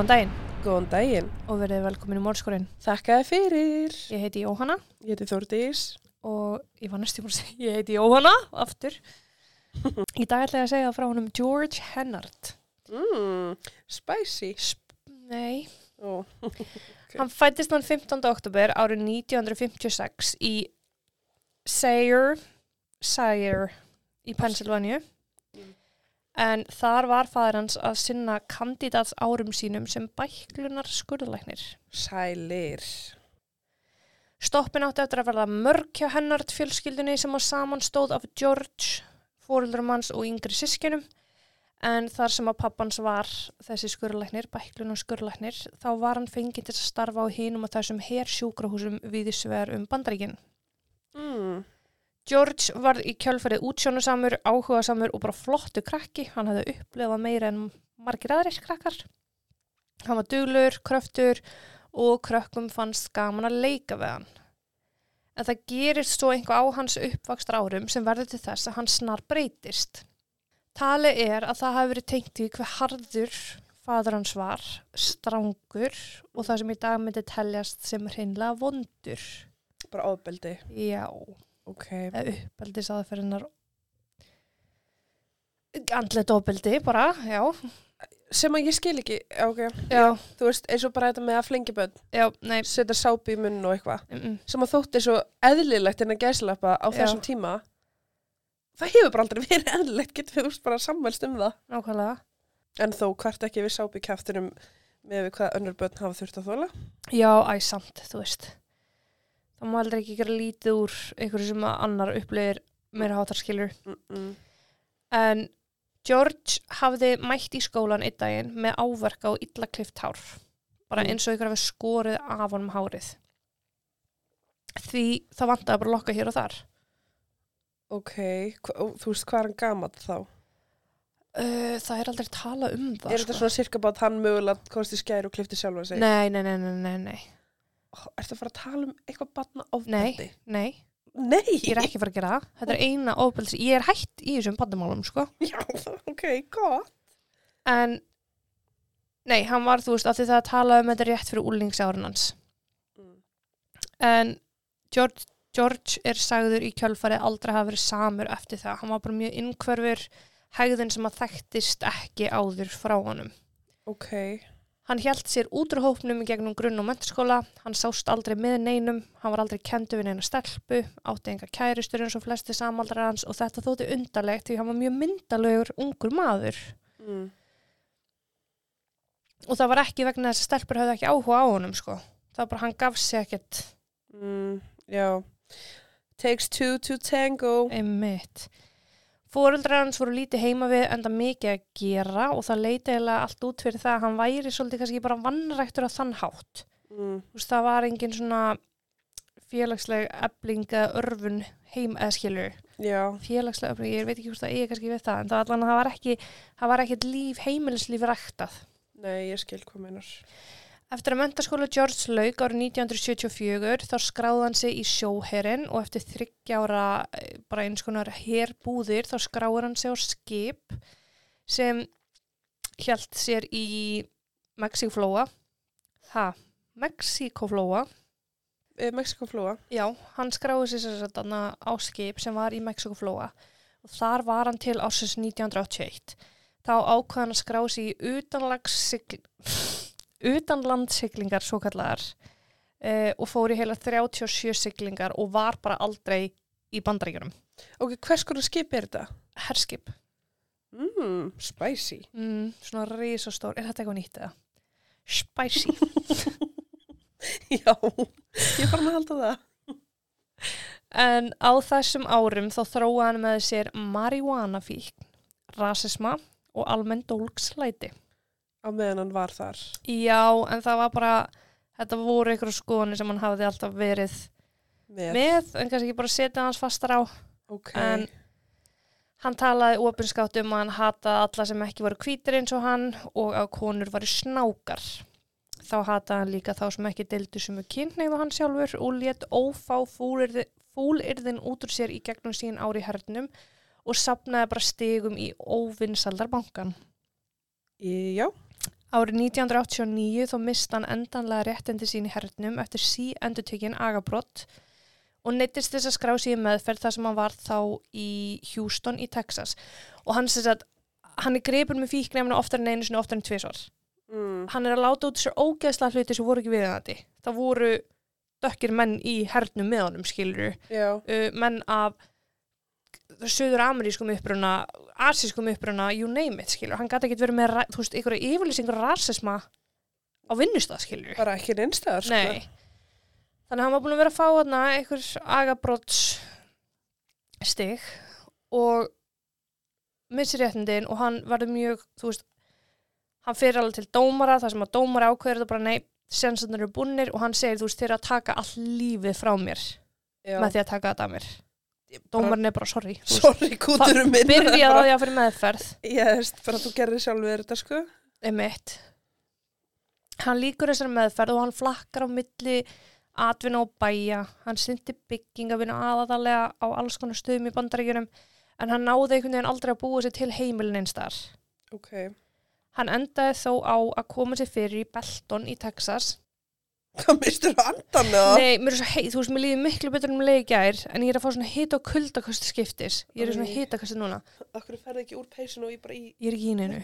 Góðan daginn Góðan daginn. og verið velkomin í Mólskorinn. Þakka þið fyrir. Ég heiti Jóhanna Ég heiti Þórdís. og ég var næstum að segja, ég heiti Jóhanna aftur. Í dag ætla ég að segja frá honum George Hennard. Mm, spicy. Nei, Ó, hann fættist hann 15. oktober árið 1956 í Sayre, Sayre í Pennsylvania. En þar var fæður hans að sinna kandidats árum sínum sem bæklunar skurðlæknir. sælir. Stoppin átti eftir að verða mörg hjá hennart fjölskyldunni sem að saman stóð af George, fóröldurum hans og yngri sískinum. En þar sem að pappans var þessi skurlæknir, bæklun og skurlæknir, þá var hann fengið til að starfa á hinum og þessum hersjúkrahúsum við svegar um bandaríkinn. Mm, George var í kjölfarið útsjónusamur, áhugasamur og bara flottu krakki. Hann hafði upplefað meira en margir aðrir krakkar. Hann var duglur, kröftur og krökkum fannst gaman að leika við hann. En það gerist svo einhvað á hans uppvakstra árum sem verður til þess að hann snar breytist. Tali er að það hafi verið tengt í hver harður fadur hans var, strangur og það sem í dag myndi teljast sem hreinlega vondur. bara ofbeldi. Já Ok. eða uppeldis aðferðinar andlet ofbeldi bara, já Sem að ég skil ekki, já, ok. já, Þú veist, eins og bara þetta með að flengja bönn, já, setja sápi í munn og eitthvað. mm -mm. Sem að þótti svo eðlilegt en að gæslappa á Já. þessum tíma. Það hefur bara aldrei verið eðlilegt, getur við veist bara sammælst um það. nákvæmlega En þó, hvert ekki við sápi kæftunum með hvað önnur bönn hafa þurft að þóla? já, æ, samt, þú veist það má aldrei ekki gera lítið úr einhverju sem annar upplifir meira hátarskilur Mm -mm. en George hafði mætt í skólan einn daginn með áverka og illa klift hár bara Mm. eins og ykkur hafi skorið af honum hárið því það vantaði bara að lokka hér og þar Ok, þú veist hvað er hann gamall þá? uh, það er aldrei tala um það er þetta svona cirka bát hann mögulega komst í skæri og klifti sjálfa sig? Nei, nei, nei, nei, nei, nei, ertu að fara að tala um eitthvað batna nei, ofbeldi? nei, Nei! ég er ekki að fara að gera það. Þetta er eina ofbeldi, ég er hætt í þessum bandamálum, sko. Já, ok, gott. En, nei, hann var, þú veist, af því það að tala um þetta rétt fyrir úlningsárun hans. Mm. En George, George er sagður í kjölfari aldrei hafa verið samur eftir það. Hann var bara mjög innkverfur hegðun sem að þekktist ekki áður frá honum. Ok, Hann hjælt sér út úr hópnum í gegnum grunn og mentaskóla, hann sást aldrei með neinum, hann var aldrei kendu við neina stelpu, átti enga kærustur eins og flesti samaldrar hans og þetta þótti undarlegt því hann var mjög myndalegur ungur maður. mm. Og það var ekki vegna þess að stelpur höfðu ekki áhuga á honum sko. Það var bara hann gaf sig ekkert Mm. já. Takes two to tango. einmitt. Fóreldrar hans voru lítið heima við enda mikið að gera og það leiti eiginlega allt út fyrir það að hann væri svolítið kannski bara vannræktur á þann hátt. Mm. Þú veist, það var engin svona félagsleg ebling eða örfun heim eða skilur Já, félagsleg öflug, ég veit ekki hvort það eigi kannski við það en það allan að það var ekki það var ekkit líf, heimilislíf ræktað nei, ég skil meinar. Eftir að mentaskóla George lauk árið 1974 þá skráði hann sig í sjóherrin og eftir þryggja ára eh, bara eins konar herbúðir þá skráði hann sig á skip sem hjælt sér í Mexikoflóa ha, Mexikoflóa E, Mexikoflúa. Já, hann skráði sér sér á skip sem var í Mexikoflóa og þar var hann til ásins 1981. Þá ákvaði hann að skrá sig í utanlandssigl... utanlandsiglingar svo kallar uh, og fór í heila 37 siglingar og var bara aldrei í bandaríkjunum. Ok, hvers konar skip er þetta? Herskip. Mm, spicy. Mm, svona risastór. Er þetta eitthvað nýtt eða? Spicy. Já, ég bara að halda það. En á þessum árum þá þróaði hann með sér marihuana fík, rasisma og almenn dólkslæti. Á meðan hann var þar. Já, en það var bara, þetta voru einhverju skoðanir sem hann hafði alltaf verið Með. með, en kannski ekki bara setja hans fastar á. Ok. En hann talaði opinskátt um að hann hataði alla sem ekki voru hvítir eins og hann og að konur varu snákar. Þá hataði hann líka þá sem ekki deildu sem er kynneið hann sjálfur og let ófá fúlirði, fúlirðin út úr sér í gegnum sín ári hernum og sapnaði bara stigum í óvinnsaldar bankan. Já. Árið 1989 þó mist hann endanlega réttindi sín í hernum eftir sí endutökin agabrott og neittist þess að skrá sig í meðferð þar sem hann var þá í Houston í Texas og hann sem sagt, hann er greipur með fíknefna oftar en einu sinni, oftar en tvisvar. Mm. Hann er að láta út sér ógeðslega hluti sem voru ekki við þetta. Það voru dökkir menn í hernum með honum, skilur uh, menn af söður amerískum uppruna asískum uppruna, you name it, skilur hann gæti ekki verið með, þú veist, einhverja yfirlýsingur rasisma á vinnustað, skilur Bara ekki neinstæðar, sko. Nei. Þannig að hann var búin að vera að fá þarna einhver agabrots stig og missir réttindin og hann verður mjög, þú veist, hann fyrir alveg til dómara þar sem að dómara ákveður þetta bara nei, sensarnir eru búnir og hann segir, þú veist, þeir að taka all lífið frá mér Já. með því að taka þetta af mér. Dómarinn er bara, sorry. Sorry, kúturum minn. Byrjaði á því að fyrir meðferð. Ég veist, bara þú gerir sjálfur þetta, sko. Emitt. Hann líkur þessari meðferð og hann flakkar á milli atvinna og bæja. Hann syndi byggingavinu aðalega á alls konar stöðum í bandaríkjunum en hann náði einhvern veginn aldrei að búa sér til heimilin einstar. Ok. Hann endaði þó á að koma sér fyrir í Belton í Texas. Hvað mistur andan eða? Nei, mér er svo heit, þú veist, mér líði miklu betur um leið í gær en ég er að fá svona hita og kuldakosti skiptis. Ég er í svona Æ. hitakosti núna. Akkur ferði ekki úr peysun og ég bara í... Ég er ekki í neinu.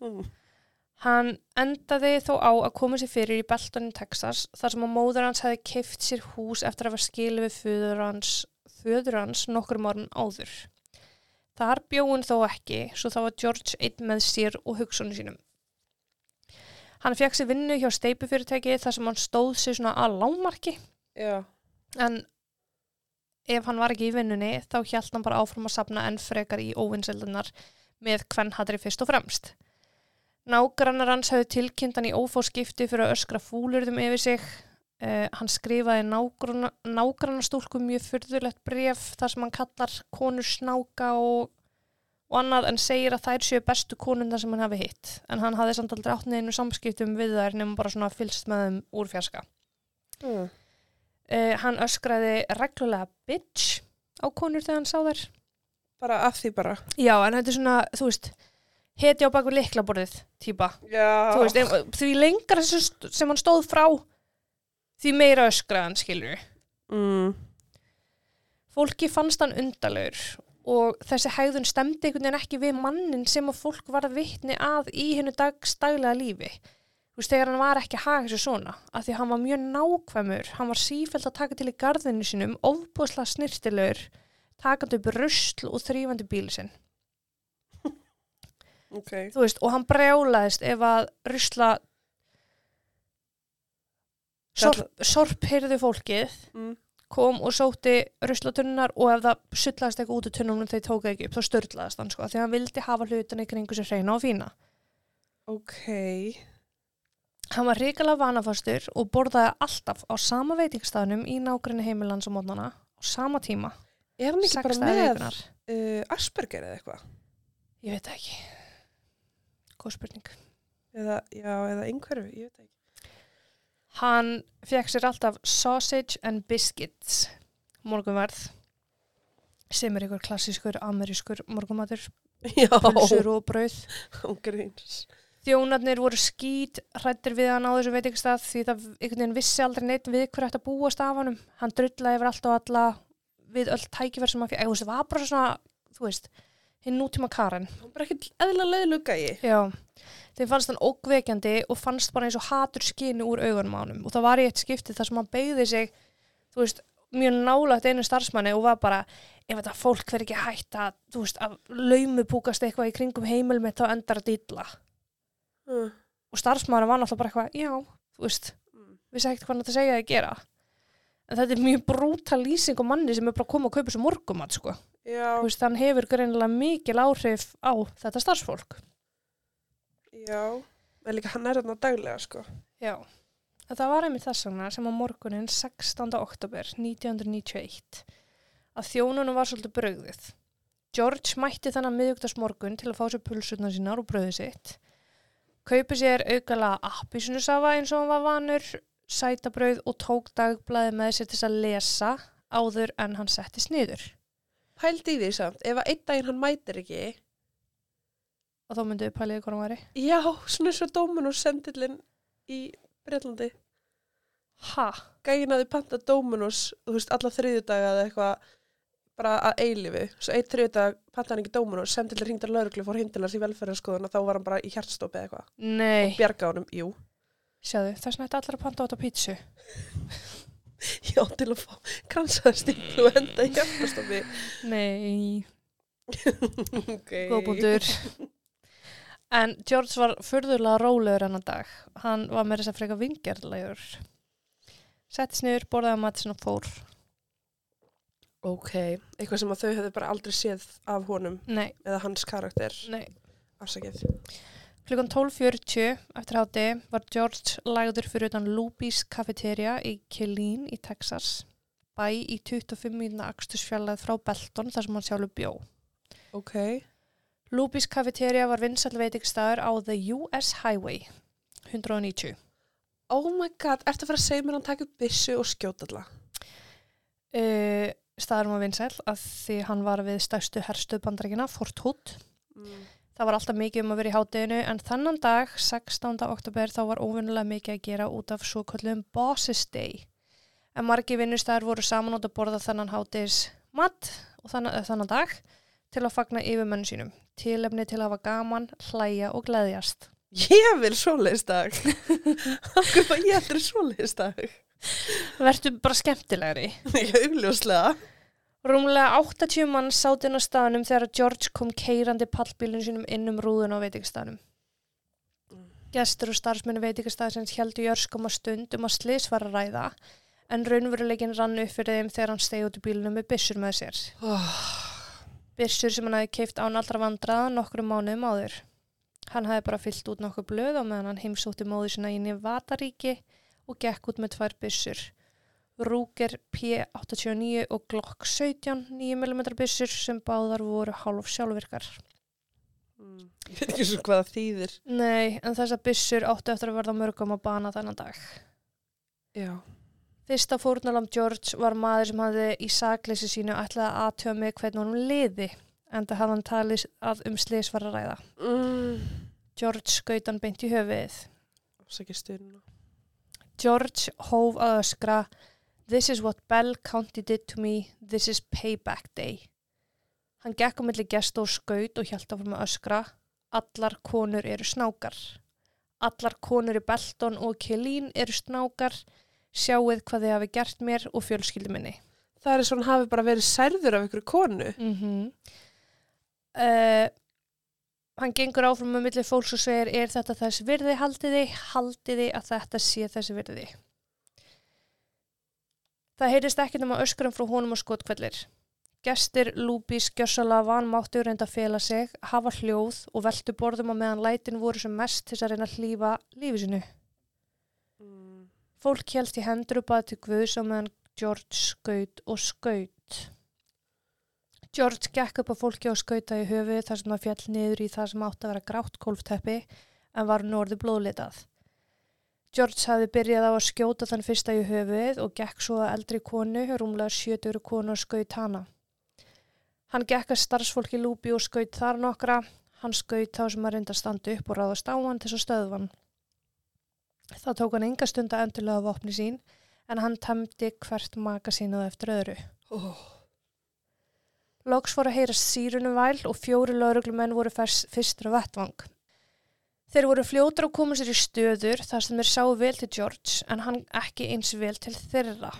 Mm. Hann endaði þó á að koma sér fyrir í Belton í Texas þar sem að móður hans hefði keift sér hús eftir að hafa skilið við föður hans, föður hans nokkur morgun áður. Þar bjóðun þó ekki, svo þá var George einn með sér og hugsunum sínum. Hann fekk sér vinnu hjá steipufyrirtæki þar sem hann stóð sér svona að lámarki Já. en ef hann var ekki í vinnunni þá hjælt hann bara áfram að sapna enn frekar í óvinnseldunar með hvernhatri fyrst og fremst. Nágrannar hans hafði tilkynnt hann í ófóskipti fyrir að öskra fúlurðum yfir sig. Uh, hann skrifaði nágranna, nágrannastúlku mjög fyrðulegt bref þar sem hann kallar konur snáka og, og annað en segir að þær séu bestu konundar sem hann hafi hitt. En hann hafði samt aldrei átt neinu samskiptum við þær nema bara svona fylst með þeim úr fjarska. Mm. Uh, hann öskraði reglulega bitch á konur þegar hann sá þær. Bara af því bara. Já, en þetta er svona, þú veist, heti á baku veist, ef- því lengra sem, hann stóð frá, því meira öskraði hann, skilur. Mm. Fólki fannst hann undalegur og þessi hægðun stemdi einhvern veginn ekki við mannin sem að fólk var að vitni að í hennu dagstaglega lífi. Þú veist, þegar hann var ekki að haga sér svona, af því að hann var mjög nákvæmur, hann var sífælt að taka til í garðinu sínum, ofbúðslega snirtilegur, takandi upp rusl og þrýfandi bíli sinn. Ok. þú veist, og hann brjálaðist ef að rusla sorp, sorphyrði fólkið Mm. Kom og sótti ruslatunnar og ef það sullaðist eitthvað út úr tunnunum þegar tók ekki upp, þá störtlaðist hann sko, af því hann vildi hafa hlutina kringu sér hreina og fína. Ok. Hann var ríkala vanafastur og borðaði alltaf á sama veitingstafnum í nágrinni heimilans á mótnana á sama tíma, Er hann ekki bara með uh, Asperger eða eitthvað? Ég veit ekki. Góð spurning. Eða, já, eða einhverju, ég veit ekki. Hann fekk sér alltaf sausage and biscuits morgunverð sem er einhver klassískur amerískur morgumatur, pulsur og brauð. Þjónarnir voru skýt hrættir við hann á þessu veitingstað því það einhvern veginn vissi aldrei neitt við hver ætti að búast af honum. Hann drullaði yfir allt og alla við öll tækifær sem hann fyrir. Það var bara svona, þú veist, hinn nútíma Karen. Hún bara ekki eðla leiðluga í. Já, þeim fannst hann ógveikjandi og fannst bara eins og hatur skinu úr augunum á honum og það var í eitt skipti þar sem hann beigði sig, þú veist, mjög nálægt einu starfsmanni og var bara, ef þetta fólk verður ekki hægt að, þú veist, að laumupúkast eitthvað í kringum heimil með þá endar að dýla. Mm. Og starfsmanni var náttúrulega bara eitthvað, já, þú veist, Mm. vissi ekkert hvað hann átti að segja að gera. En þetta er mjög brútal lýsing og manni sem er bara að koma að kaupa svo morgumat, sko. Veist, hann hefur greinilega mikil áhrif á þetta starfsfólk. já. En líka hann er þarna daglega, sko. Já, það var einmitt þess vegna sem á morgunin 16. oktober 1991 að þjónunum var svolítið brauðið. George mætti þannig miðugdagsmorgun til að fá sér pulsurnar sínar og brauðið sitt. Kaupi sér aukala appisnusafa eins og hann var vanur, sætabrauð og tók dagblæði með sér til að lesa áður en hann setti sniður. Pældi í því samt, ef að einn daginn hann mætir ekki, og þá myndu við pæliði hvað hann væri. Já, svona eins og Dominos sendillin í Breitlandi. Ha? Gægin að þið panta Dominos, þú veist, alla þriðjudaga eða eitthvað bara að eilifu. Svo eitt þriðjudag panta hann ekki Dominos, sendillin hringdar lauruglu, fór heimdilars í velferðarskoðun og þá var hann bara í hjartstopi eða eitthvað. Nei, Bjarga honum, jú. sjáðu, þess vegna ætti allir að panta á þetta pítsu. Já, til að fá kransaða stíplu og enda í hjartstopi. Nei, okay. góðbúndur. En George var furðulega rólegur enn dag. Hann var með þess að freka vingjarlegur. Settist niður, borðaði mat sinna og fór. Ok, eitthvað sem að þau hefðu bara aldrei séð af honum Nei, eða hans karakter nei. afsakið. Klukkan 12.40 eftir hátti var George lagður fyrir utan Luby's Cafeteria í Killeen í Texas. Bæ í 25 mínuna akstusfjallað frá Belton þar sem hann sjálfur bjó. Ok, Luby's Cafeteria var vinsall veitingstæður á The US Highway 190. oh my god, ertu að fara að segja mér að hann taka upp byssu og skjóta alla? Uh, staðurum var vinsæll að því hann var við stærstu herstuð bandarækina, Fort Hood. Mm. Það var alltaf mikið um að vera í hátteginu en þannan dag, 16. oktober, þá var óvinnulega mikið að gera út af svo kallum Bosses Day. En margi vinnustæðar voru saman út að borða þannan háttegis mat og þannan, þannan dag til að fagna yfirmennu sínum. Tilefni til að hafa gaman, hlæja og gleðjast. Ég vil svoleiðisdag. Akkur var ég aldrei svoleiðisdag. Vertu bara skemmtilegri. Ég augljóslega. Rúmlega 80 mann sátt inn á staðnum þegar George kom keirandi pallbílun sínum inn um rúðun á veitingstaðnum. Gestur og starfsmenni veitingastæðsins heldur jörskum að stund um að slis var að ræða en raunveruleikin rann upp fyrir þeim þegar hann stegi út í bílunum með byssur með sér. Oh, Byssur sem hann hafi keift án allra vandraða nokkrum mánuðum áður. Hann hafi bara fyllt út nokkuð blöð á meðan hann heimsótti móðu sína í Nevadaríki og gekk út með tvær byssur. Ruger P89 og Glock 17 9mm byssur sem báðar voru hálf sjálfvirkar. mm. Ég veit ekki svo hvað það þýðir. Nei, en þessar byssur áttu eftir að verða mörgum að bana þennan dag. Já. Fyrsta fórnalam George var maður sem hafði í sakleysi sínu ætlaði að aðtöða með hvernig honum liði en það hafði hann talið að um slis var að ræða. Mm. George skaut hann beint í styrna. George hóf að öskra This is what Bell County did to me, this is payback day. Hann gekk á milli gest og skaut og hjælt áfram að öskra Allar konur eru snákar. Allar konur í Belton og Killeen eru snákar. Sjáuð hvað þið hafi gert mér og fjölskyldu minni. Það er svona hafi bara verið særður af ykkur konu. Mm -hmm. uh, hann gengur áfram með milli fólks og segir er þetta þess virði haldiði, haldiði að þetta sé þess virði. Það heyrist ekki nema öskrum frá honum og skotkvellir. Gestir Lúbís gjössala vanmáttu reynda að fela sig, hafa hljóð og veltu borðum á meðan lætin voru sem mest til að reyna að hlýfa lífi sinu. Mm. Fólk hélst í hendur og baði til Guðs á meðan George skaut og skaut. George gekk upp á fólki og skauta í höfu þar sem það fjall niður í það sem átti að vera grátt kólfteppi en var norðu blóðlitað. George hafði byrjað á að skjóta þann fyrsta í höfuð og gekk svo að eldri konu, rúmlega sjötur konu og skaut hana. Hann gekk að starfsfólki lúpi og skaut þar nokkra. Hann skaut þá sem að reynda að standa upp og ráðast á hann til þess að stöðvan. Það tók hann enga stund að endurlega vopni sín en hann temdi hvert maka sínuð eftir öðru. Oh. Loks fór að heyrast sírunum væl og fjóri lauruglumenn voru fyrst, fyrstur á vettvang. Þeir voru fljótur að koma sér í stöður þar sem þeir sáu vel til George en hann ekki eins vel til þeirra.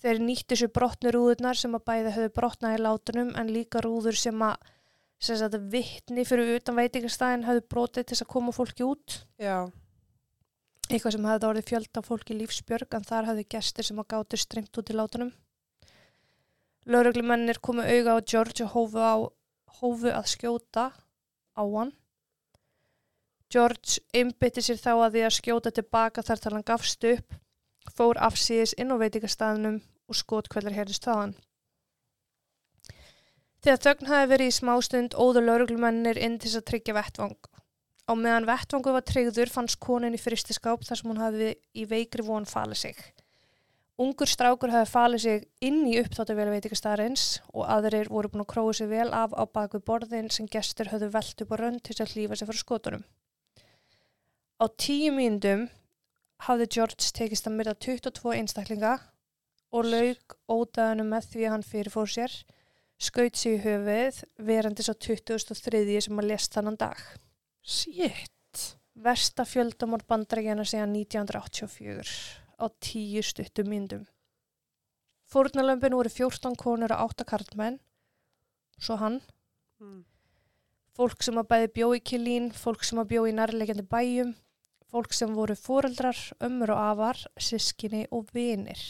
Þeir nýttu sér brotnu rúðurnar sem að bæði höfðu brotnað í látunum en líka rúður sem að, sem að vittni fyrir utan veitingastæðin höfðu brotið til að koma fólki út. Já. Eitthvað sem hefði orðið fjölda fólki lífsbjörg en þar hefðu gestir sem að gátu streymt út í látunum. Lauruglumennir komu auga á George og hófu, á, hófu að skjóta á hann. George einbytti sér þá að því að skjóta tilbaka þar til hann gafst upp, fór afsíðis inn á veitingastæðnum og skotkveldur heyrðist þaðan. Þegar þögn hafi verið í smástund óðu lauruglumennir inn til þess að tryggja vettvang. Á meðan vettvangu var tryggður fannst konin í fristiskáp þar sem hún hafi í veikri von falið sig. Ungur strákur hefði falið sig inn í uppþáttuvel veitingastæðarins og aðrir voru búin að króa sig vel af á baku borðin sem gestur höfðu velt upp á rönd til að hlýfa sig fyrir skotunum. Á tíu mínundum hafði George tekist að myrða 22 einstaklinga og lauk ódæðinu með því að hann fyrirfór sér, skaut sig í höfuð verandi svo 2003 sem að lest þannan dag. Shit. Versta fjöldamór bandarækjana síðan 1984 á tíu stuttum myndum. Fórnalömpin voru 14 konur og 8 karlmenn, svo hann, Mm. fólk sem að bæði bjó í Kilín, fólk sem að bjó í nærlegjandi bæjum, fólk sem voru fóreldrar, ömmur og afar, sískinni og vinir.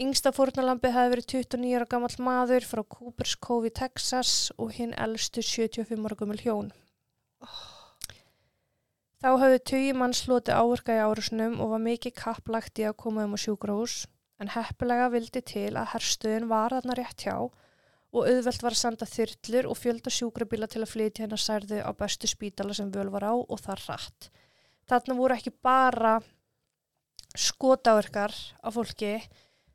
Yngsta fórnalambi hefði verið 29 ára gammal maður frá Coopers Cove í Texas og hinn elstu 75 ára gummul hjón. Þá hafði tugi mann sloti áverka í árusunum og var mikið kapplagt í að koma um á sjúkrahús en heppilega vildi til að herstöðin var þarna rétt hjá og auðvelt var að senda þyrlur og fjölda sjúkrabíla til að flytja hennar særði á bestu spítala sem völ var á og það rætt. Þarna voru ekki bara skotáverkar á fólki,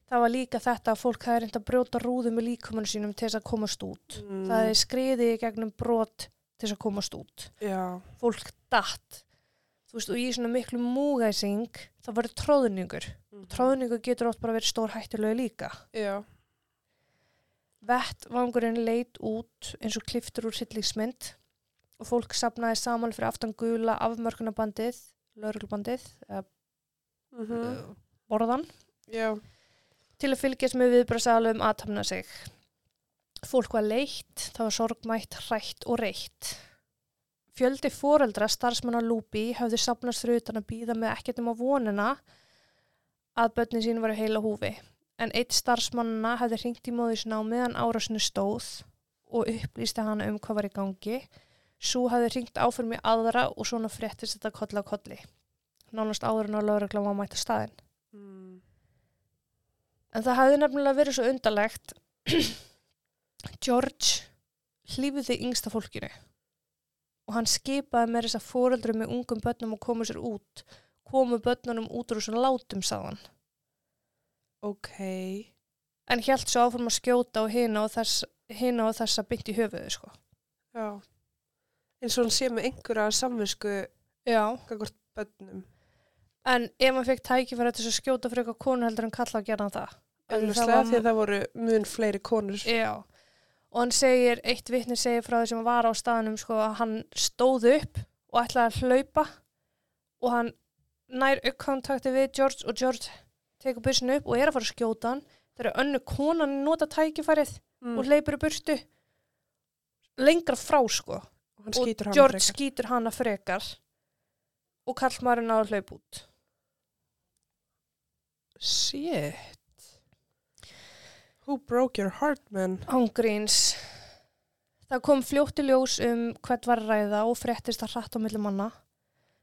það var líka þetta að fólk hefði reynd að brjóta rúðu með líkumannu sínum til þess að komast út. Mm. Það er skriðið í gegnum brot til þess að komast út. Já. Fólk datt. Þú veist, og í svona miklu múgæsing, það verður tróðningur. Mhm. Tróðningur getur oft bara verið stór hættulegu líka. Já. Vettvangurinn leit út eins og kliftur úr sillíksmynd og fólk sapnaði saman fyrir aftan gula afmörkunabandið, lauruglubandið, eða Mm uh, borðan, Já. til að fylgjast með viðbröðsalum aðtamna sig. Fólk var leitt, það var sorgmætt, hrætt og reitt. Fjöldi foreldra starfsmanna Lúbi hafði sapnast fyrir utan að býða með ekkert um á vonina að börnin sín varu heila húfi. En eitt starfsmannana hafði hringt í móði sinna á meðan árásinu stóð og upplýsti hana um hvað var í gangi. Svo hafði hringt áfram í aðra og svona fréttist þetta kolla á kolli. Nánast áður en að lögregla var mæta staðinn. Mm. En það hafði nefnilega verið svo undarlegt. George hlýfiði yngsta fólkinu og hann skipaði með þess að fóreldri með ungum börnum að koma sér út. Komu börnunum út úr svona látum, sagðan. Ok. En hjælt svo áfram að skjóta á hina og þess, hina og þess að byndi í höfuðu, sko. Já. eins og hann sé með einhverja samvisku Já. gagvart bönnum. En ef hann fekk tækifæri til þess að skjóta fyrir eitthvað konu heldur en kalla að gera hann það. Auðvitað var- því að það voru mun fleiri konur. Já. Og hann segir, eitt vitni segir frá því sem var á staðanum sko að hann stóð upp og ætlaði að hlaupa og hann nær uppkontakti við George og George tekur byssinu upp og er að fara að skjóta hann þegar önnu konan nota tækifærið Mm. og hleypur í burtu lengra frá sko Og og George skýtur hana frekar og kallmarinn á að hlaupa út Shit. Who broke your heart, man? Ángríns. Það kom fljótt í ljós um hvert var að ræða og fréttist það hratt á milli manna.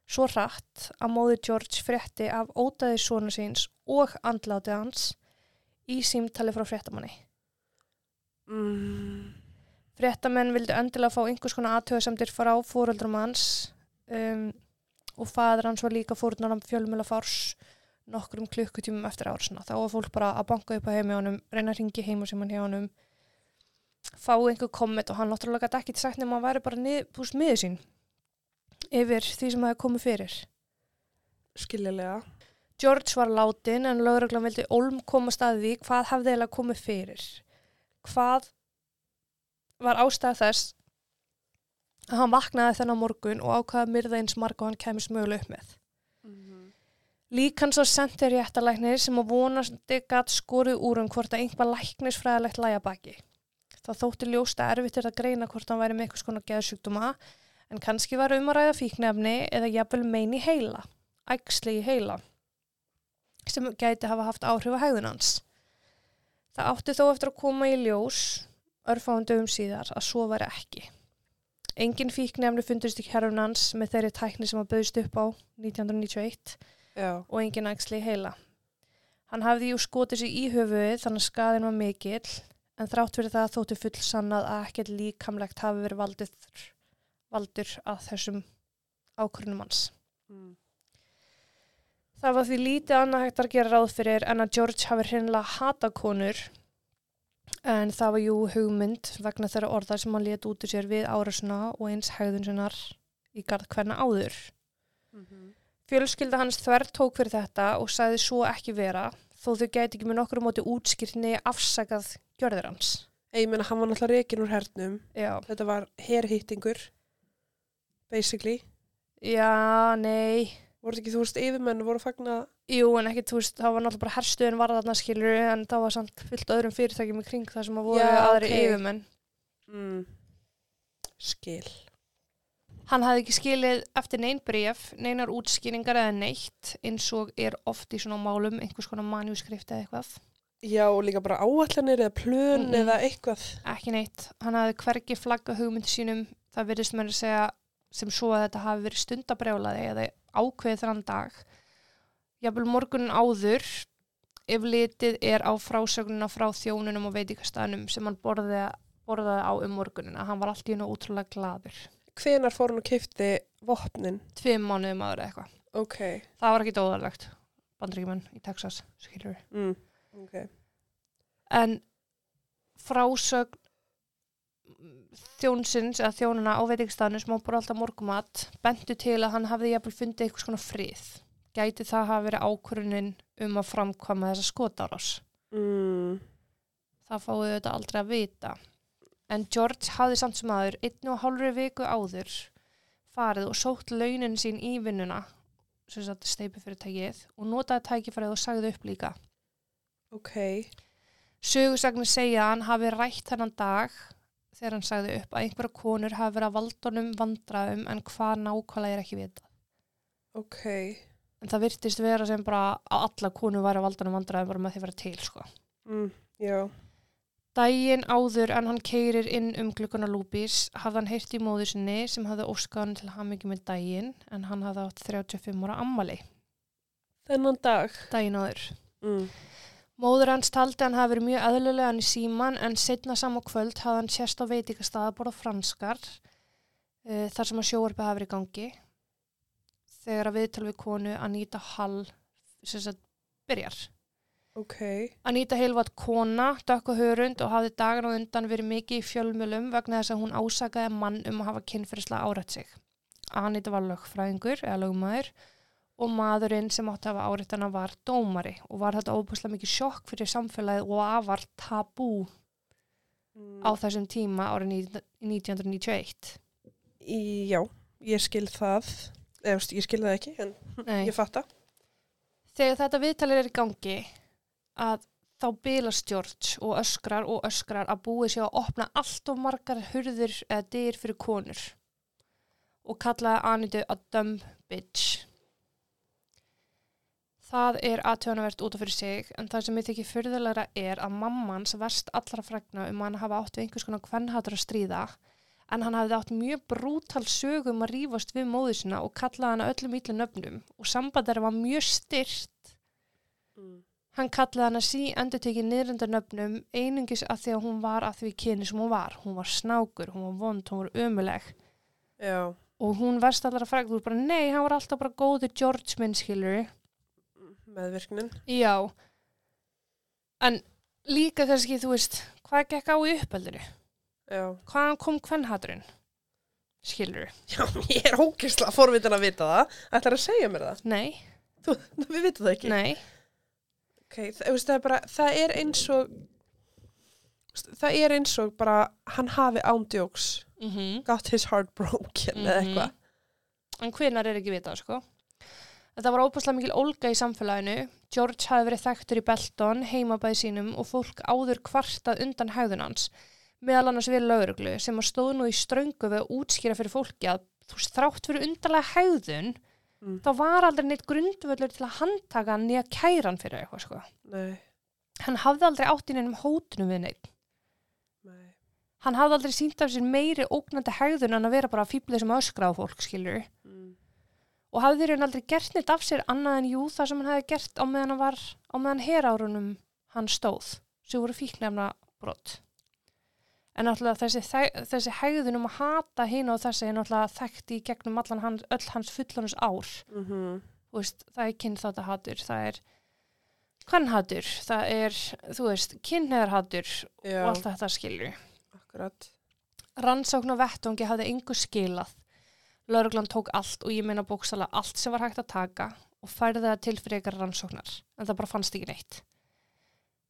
Svo hratt að móði George frétti af ótaði svona síns og andláti hans í símtali frá fréttamanni. Mm. Fréttamenn vildi öndilega fá einhvers konar aðtöðasemdir frá fóreldrum hans um, og fadur hans var líka fórnar af fjölmjöla fárs nokkrum klukkutímum eftir ársina. Þá var fólk bara að banka upp á heimi honum, reyna að ringi heim og sem hann honum, fá einhver komment og hann náttúrulega gæti ekki sagt nema að hann væri bara nið, púst miður sín yfir því sem það komið fyrir. Skiljilega. George var látin en lögreglan vildi ólm koma staði því hvað hafði eiginlega komið fyrir. Hvað var ástæða þess að hann vaknaði þennan morgun og ákvaða að myrða eins marga og hann kemist möguleg upp með. Mm. Lík hans á sendir réttalæknir sem að vonandi gatt skorið úr um hvort að einhvað læknisfræðilegt læja baki. Það þótti ljósta erfitt er að greina hvort hann væri með eitthvað skona geðsjúkdóma en kannski var um að ræða fíknefni eða jafnvel mein í heila, ægsli í heila sem gæti hafa haft áhrif á hegðun hans. Það átti þó eftir að koma í ljós örfáum dögum síðar að svo var ekki. Engin fíknefni fundist í kjærfun hans með þeirri tækni sem að bauðist upp á 1991 Já. og engin í heila. Hann hafði jú skotið sig í höfuðið þannig að skaðin var mikill en þrátt fyrir það þótti full sannað að ekkert líkamlegt hafi verið valdið, valdur að þessum ákvörnum hans. Mm. Það var því lítið annað hægt að gera ráð fyrir en að George hafi hreinlega hata konur en það var jú hugmynd vegna þeirra orða sem hann let út úr sér við árasuna og eins hegðun sinnar í garð hverna áður. Fjölskylda hans þver tók fyrir þetta og sagði svo ekki vera þó þau gæti ekki með nokkur móti útskýrni afsakað gjörður hans. Ég meina, hann var náttúrulega reikin úr hernum. Já. Þetta var herhýttingur, basically. Já, nei. Voru ekki, þú veist, yfirmenn voru fagna, Jú, en ekkert, þú veist, það var náttúrulega bara herstuðin var þarna skilur en það var samt fullt öðrum fyrirtækjum í kring þar sem að voru Já, aðri ok. yfirmenn. mm, skil. Hann hafði ekki skilið eftir neyn bréf, neinar útskýringar eða neitt eins og er oft í svona málum einhvers konar manjúskrift eða eitthvað. Já, og líka bara áallanir eða plön Mm-mm. eða eitthvað. Ekki neitt. Hann hafði hvergi flagga hugmyndi sínum. Það virðist mér að segja sem svo að þetta hafi verið stundabrjálaði eða ákveðið þann dag. Jafnvel morgunin áður ef litið er á frásögnuna frá þjónunum og veitikastæðnum sem hann borðaði, borðaði á um morgunina. Hann var allt í hennu ótrúlega gladur. Hvenar fór hann og kifti vopnin? Tveim mánuðum eða eitthvað. Ok. Það var ekki dóðarlegt. Bandríkjumann í Texas, skilur. Mm, ok. en frásögn þjónsins eða þjónuna á veitingstæðinu sem á bara alltaf morgumat bentu til að hann hafði jafnvel fundið eitthvað svona frið. Gæti það hafa verið ákvörunin um að framkvæma þessa skotárás. Mm, Það fáið þetta aldrei að vita. En George hafði samt sem aður einu og hálfri viku áður farið og sótt launin sín í vinnuna sem sagt steipi fyrir tækið og notaði tækifærið og sagði upp líka. ok. Sögusagnir segja að hann hafi rætt þennan dag þegar hann sagði upp að einhverja konur hafi verið að valdunum vandraðum en hvað nákvæmlega er ekki vita. Ok. En það virtist vera sem bara að alla konur væri að valdunum vandraðum bara með því að vera til, sko. Mm, já. Dægin áður en hann keirir inn um glukkuna lúpís hafði hann heyrt í móður sinni sem hafði óskað hann til hamingi með dægin en hann hafði átt 35 ára ammali Þennan dag. dægin áður. Mm. Móður hans taldi hann hafi verið mjög eðlulegan í síman en setna saman kvöld hafði hann sérst á veitingastað að borða franskar uh, þar sem að sjóarpi hafi verið í gangi þegar að viðtal við konu Anita Hall sagt byrjar. Ok. Anita Hall var kona, dökku hörund og hafði dagan og undan verið mikið í fjölmjölum vegna þess að hún ásakaði mann um að hafa kynferðislega árætt sig. Anita var lögfræðingur eða lögmaður og maðurinn sem átti að hafa árætt hana var dómari og var þetta óbúslega mikið sjokk fyrir samfélagið og afar tabú Mm. á þessum tíma árið ní- 1991. Í, já, ég skil það. Eða, ég skil það ekki, en Nei. ég fatta. Þegar þetta viðtalið er í gangi að þá bilast George og öskrar og öskrar að búið sér að opna allt of margar hurður eða dyr fyrir konur og kallaði Anitu að dumb bitch. Það er aðtöðanvert út af fyrir sig en það sem ég þykir fyrðulegra er að mammans verst allra frækna um að hann hafa átt við einhvers konar kvennhatur að stríða en hann hafði átt mjög brútal sögum að rífast við móður sinna og kallaði hana öllum ítlu nöfnum og samband þeirra var mjög styrt Mm. Hann kallaði hana sí endur tekið niðrundar nöfnum einungis að því að hún var að því kyni sem hún var. Hún var snákur, hún var vond, hún var ömuleg. Já. Og hún verst að frækja, þú er bara, nei, hann var alltaf bara góður George minn, skilur. Meðvirknin. Já. En líka kannski, þú veist, hvað gekk á í uppeldinu? Já. Hvaðan kom kvennhaturinn? Skilur. Já, ég er ógeðslega forvitin að vita það. Ætlar að segja mér það? Nei, Við vitum það ekki. nei. Ok, það, það er bara, það er eins og, það er eins og bara, hann hafi ándjóks, Mm got his heart broken eða Mhm. eitthvað. En hvenar er ekki vitað, sko. Þetta var óbúslega mikil ólga í samfélaginu. George hafi verið þekktur í Belton, heimabæði sínum og fólk áður kvartað undan hægðun hans. Meðal annars við lauruglu sem að stóð nú í ströngu við að útskýra fyrir fólki að þú veist, þrátt fyrir undarlega hægðun Mm. þá var aldrei neitt grundvöllur til að handtaka hann nýja kæran fyrir eitthvað, sko. Nei, Hann hafði aldrei átt í neinum hótunum við neitt. nei. Hann hafði aldrei sínt af sér meiri ógnandi hægðun en að vera bara fýblið sem öskra á fólk, skilur. Og hafði þeir aldrei gert neitt af sér annað en jú það sem hann hefði gert á meðan hann var á meðan herárunum hann stóð sem voru fíknefna brott en náttúrulega þessi, þessi hegðun um að hata hinn og þessi er náttúrulega þekkt í gegnum allan hans, öll hans fullanus ár Mm Þú veist, það er kynþáttahatur, það er kannhatur, það er, þú veist, kynneðarhatur og allt þetta skilju. akkurat. Rannsókn á vettvangi hafði engu skilað. Lörglan tók allt og ég meina bókstala allt sem var hægt að taka og færði það til fyrir ykkar rannsóknar, en það bara fannst ekki neitt.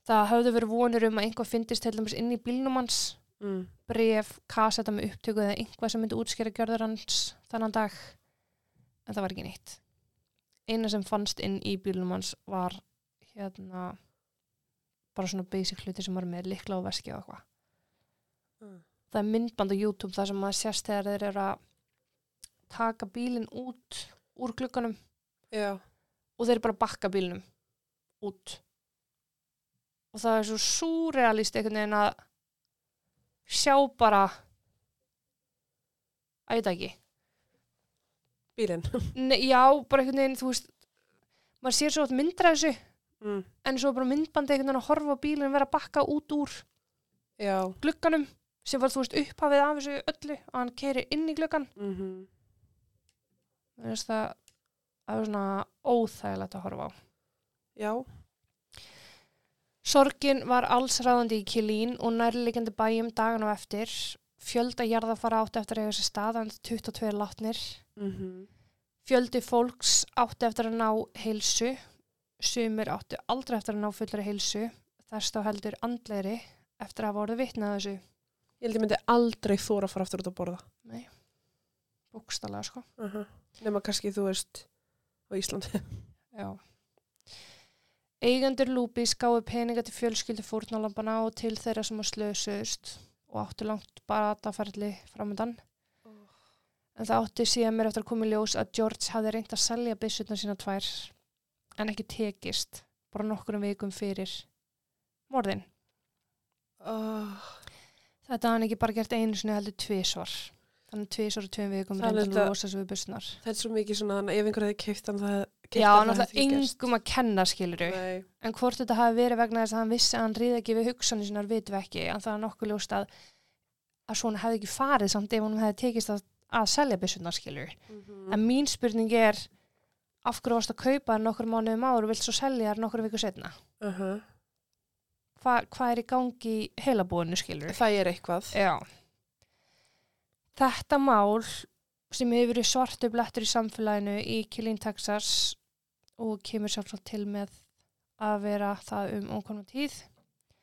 Það hafði verið vonur um að einhvað fyndist til dæmis inn í bílnum hans, Mm. bref, kaseta með upptöku eða einhvað sem myndi útskýra gjörður hans þannan dag, en það var ekki neitt. Eina sem fannst inn í bílnum hans var hérna bara svona basic hluti sem var með likla og veski og eitthvað. Mm. Það er myndband á YouTube þar sem maður sést þegar þeir eru að taka bílinn út úr glugganum Já, og þeir bara bakka bílnum út. Og það er svo súrealist einhvern veginn að sjá bara að ég veit það ekki. bílinn. Já, bara einhvern veginn, þú veist, maður sér svo að myndra þessu Mm. en svo bara myndbandi einhvern veginn að horfa bílinn vera bakka út úr Já. glugganum sem var, þú veist, upphafið af þessu öllu og hann keiri inn í gluggan. Mm Mér finnst það að vera svona óþægilegt að horfa á. Já. Sorgin var allsráðandi í Kilín og nærleikandi bæjum dagan og eftir. Fjölda jarðafara átti eftir að eiga sér stað, en 22 látnir. Mm Fjöldi fólks átti eftir að ná heilsu. Sumir átti aldrei eftir að ná fullari heilsu. Þess þá heldur andleiri eftir að hafa orðið vitnað þessu. Ég held ég myndi aldrei þóra að fara aftur út að borða. Nei, bókstallega sko. Uh Nefna kannski, þú veist, á Íslandi. Já. Eigendur Lúpi skáðu peninga til fjölskyldu fórnalampana og til þeirra sem að slösuðust og áttu langt bara að ferli framöndan. En það átti síðan mér eftir að koma í ljós að George hafði reynt að selja byssutna sína tvær en ekki tekist bara nokkurum vikum fyrir morðin. Oh. Þetta hafði hann ekki bara gert einu sinni heldur tvísvar. Þannig tvísvar og tveim vikum þetta- að losa sig við bussunar. Það er svo mikið svona, að ef einhver hefði keift hann það keypt Já, hann, náttúrulega hefði engum að kenna skiluru. Nei. En hvort þetta hafi verið vegna þess að hann vissi að hann ríði ekki við hugsanir sinnar vitum við ekki, en það er nokkuð ljóst að að svona hefði ekki farið samt ef hann hefði tekist að, að selja byssunar skilur. Mm En mín spurning er af hverju varst að kaupa þær nokkur mánuðum áður og vilt svo selja þær nokkur viku setna? uh -huh. Hva, hvað er í gangi heilabúinu skilur? Það er eitthvað. Já. Þetta mál sem hefur verið svartu blettur í samfélaginu í Killeen, Texas og kemur sjálfsagt til með að vera það um ókonum tíð.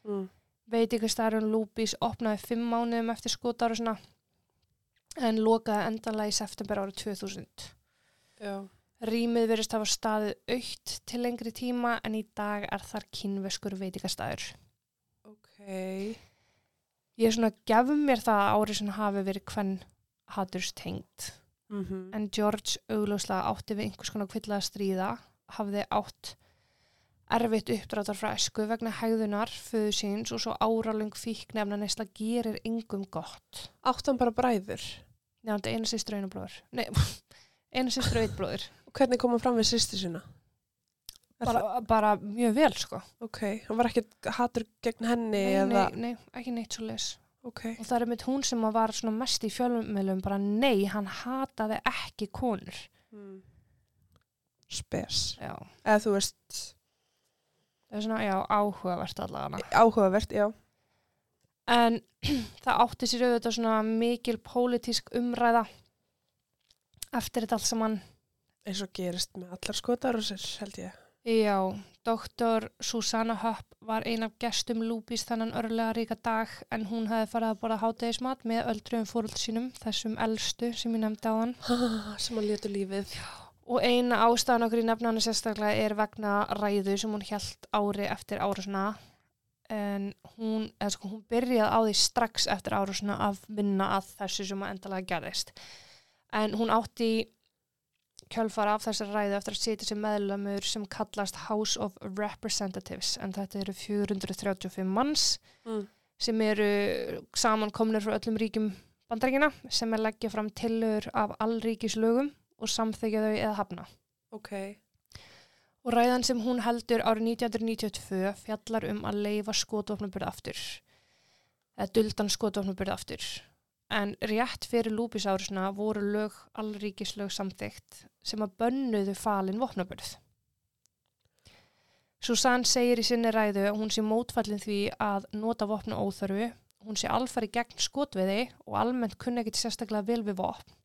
Mm. Veitingastæðurinn Lúbís opnaði fimm mánuðum eftir skotárusina en lokaði endanlega í september árið 2000. Já. Rýmið verist hafa staðið aukt til lengri tíma en í dag er þar kynveskur veitingastæður. Ok. Ég svona að gefa mér það að árið sem hafi verið hvern haturs tengt. Mm En George augljóslega átti við einhvers konar kvillaða stríða, hafði átt erfitt uppdráttar frá esku vegna hegðunar, föðu síns og svo áralung fíknefna neysla gerir yngum gott. Átt hann bara bræður. Já, þetta er einu sýstur einu bróður. Nei, einu sýstur og einu bróður. Og hvernig kom hann fram við sýstu sína? Bara, bara mjög vel, sko. Ok, hann var ekkert hatur gegn henni Nei, eða... nei, nei, ekki neitt svo les. Ok. Og það er mitt hún sem var mest í fjölumilum, bara nei, hann hataði ekki konur. Mm. Spes. Já, Eða þú veist, það er svona, já, áhugavert allavega. áhugavert, já. En það átti sér auðvitað svona mikil pólitísk umræða eftir þetta allt saman. Eins og gerist með allar skotar og sér, held ég. Já, doktor Susanna Höpp var ein af gestum Lúbís þennan örlega ríka dag en hún hefði farið að borða hátegismat með öldruðum fóröld sínum, þessum elstu sem ég nefndi á hann. Sem hann létur lífið. Og eina ástæðan okkur í nefnana sérstaklega er vegna ræðu sem hún hjælt ári eftir árásuna en hún, eða sko, hún byrjaði á því strax eftir árásuna að vinna að þessu sem að endalega gerðist. En hún átti í kjölfara af þessari ræðu eftir að sitja sem meðlamur sem kallast House of Representatives en þetta eru 435 manns Mm. sem eru samankomnir frá öllum ríkjum bandaríkina sem er leggja fram tillögur af allríkislögum og samþykja þau eða hafna. Ok. Og ræðan sem hún heldur árið 1992 fjallar um að leifa skotvopnabyrð aftur. Eða duldan skotvopnabyrð aftur. En rétt fyrir lúpisárusna voru lög allríkislög samþygt sem að bönnuðu falin vopnaburð. Susanne segir í sinni ræðu að hún sé mótfallin því að nota vopna óþörfu, hún sé alfari gegn skotviði og almennt kunni ekkit sérstaklega vel við vopn.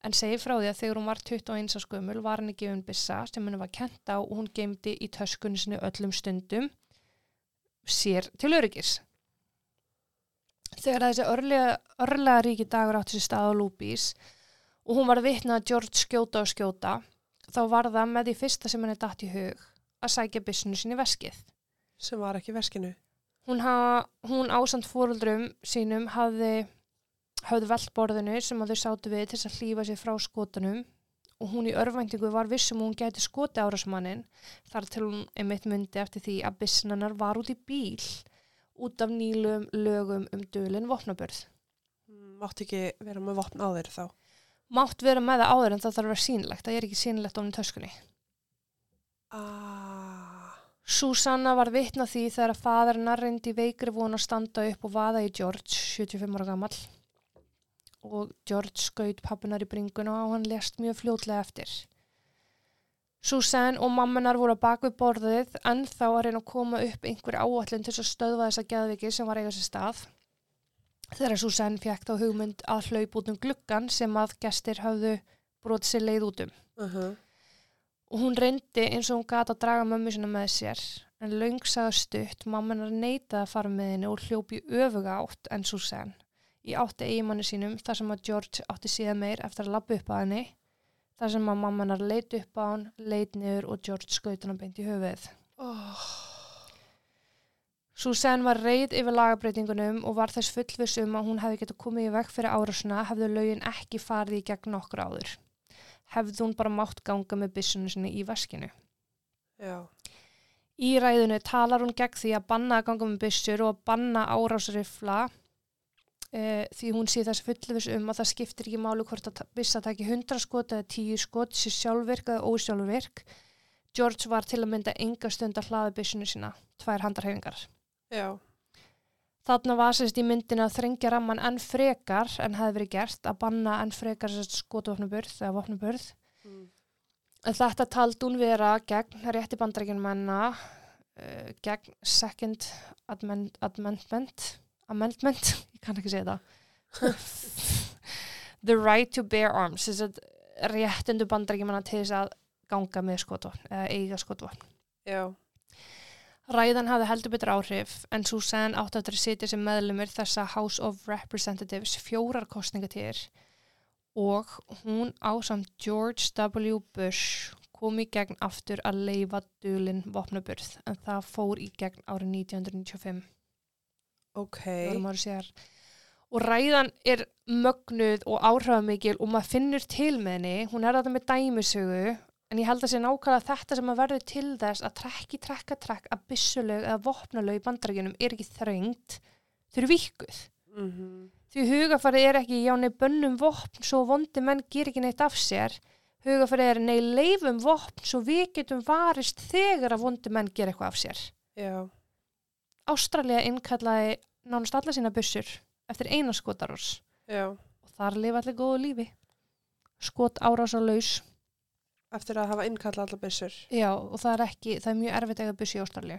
En segir frá því að þegar hún var 21 á skömmul var henni gefin byssa sem henni var kent á og hún geymdi í töskunni sinni öllum stundum sér til öryggis. Þegar þessi örlega, örlega ríki dagur átti sér stað á Lúbís og hún var vitna að George skjóta og skjóta, þá var það með því fyrsta sem henni datt í hug að sækja byssinu sinni veskið. sem var ekki veskinu. Hún, ha, hún ásand fóruldrum sínum hafði, hafði veldborðinu sem að þau sátu við til þess að hlýfa sér frá skotunum og hún í örvæntingu var vissum hún gæti skoti árásmannin þar til hún einmitt myndi eftir því að byssinannar var út í bíl út af nýlum lögum um dölinn vopnabörð. Mm, Mátti ekki vera með vopn á þeir þá. Mátt vera með það áður en það þarf að vera sínlegt, það er ekki sínlegt ofnum töskunni. Ah, Susanna var vitna því þegar að faðurinn reyndi veikri von að standa upp og vaða í George, 75 ára gammal. Og George skaut pappunar í bringuna og hann lest mjög fljótlega eftir. Susanne og mammunar voru að baka við borðið en þá að reyna að koma upp einhver áallin til að stöðva þessa geðviki sem var eiga sér stað. Þegar Susanne fekk þá hugmynd að hlaup út um gluggan sem að gestir hafðu brotið sér leið út um uh -huh. og hún reyndi eins og hún gata að draga mömmu sinna með sér en löngsaða stutt mammanar neitaði að fara með henni og hljópi öfuga átt en Susanne í átti eigimanni sínum þar sem að George átti síðan meir eftir að labba upp að henni þar sem að mammanar leit upp á hann, leit niður og George skaut hann beint í höfuðið. oh, Susanne var reið yfir lagabreitingunum og var þess fullviss um að hún hefði getað komið í vekk fyrir árásuna hefðu lögin ekki farið í gegn nokkur áður. Hefði hún bara mátt ganga með byssunni sinni í veskinu. Já. Í ræðinu talar hún gegn því að banna að ganga með byssur og að banna árásrifla e, því hún sé þess fullvis um að það skiptir ekki máli hvort að byssa taki 100 skot eða 10 skot sér sjálfvirk eða ósjálfvirk. George var til að mynda enga stund að hlaða byssunu sína, tvær handarhefingar. Já. Þarna var sérst í myndinu að þrengja ramman enn frekar en hefði verið gert að banna enn frekar sérst skotvopnaburð eða vopnaburð. Mm. En þetta taldi hún vera gegn rétti bandarækjum menna, uh, gegn second amend amendment, amendment, ég kann ekki segja það, the right to bear arms, þess að réttindu bandarækjum menna til þess að ganga með skotvopn eða eiga skotvopn. Já. Ræðan hafði heldur betur áhrif en Susanne átti eftir að sitja sem meðlumur þessa House of Representatives fjórar kostningatíðir og hún ásamt George W. Bush kom í gegn aftur að leifa dulinn vopnaburð en það fór í gegn árið 1995 Ok. fjórum ári sér og ræðan er mögnuð og áhrifamikil og maður finnur til með henni hún er þetta með dæmisögu en ég held að sé nákvæmlega þetta sem að verður til þess að trekki, trekka, trekk að byssulög eða vopnalög í bandarækjunum er ekki þröngt þau eru vikkuð Mm -hmm. því hugafarið er ekki já nei bönnum vopn svo vondi menn ger ekki neitt af sér hugafarið er nei leifum vopn svo við getum varist þegar að vondi menn ger eitthvað af sér Já. Ástralja innkallaði nánast alla sína byssur eftir eina skotarás og þar lifa allir góðu lífi skot árás og laus Eftir að hafa innkalla allar byssur. já og það er ekki, það er mjög erfitt að eiga byssu í Ástralja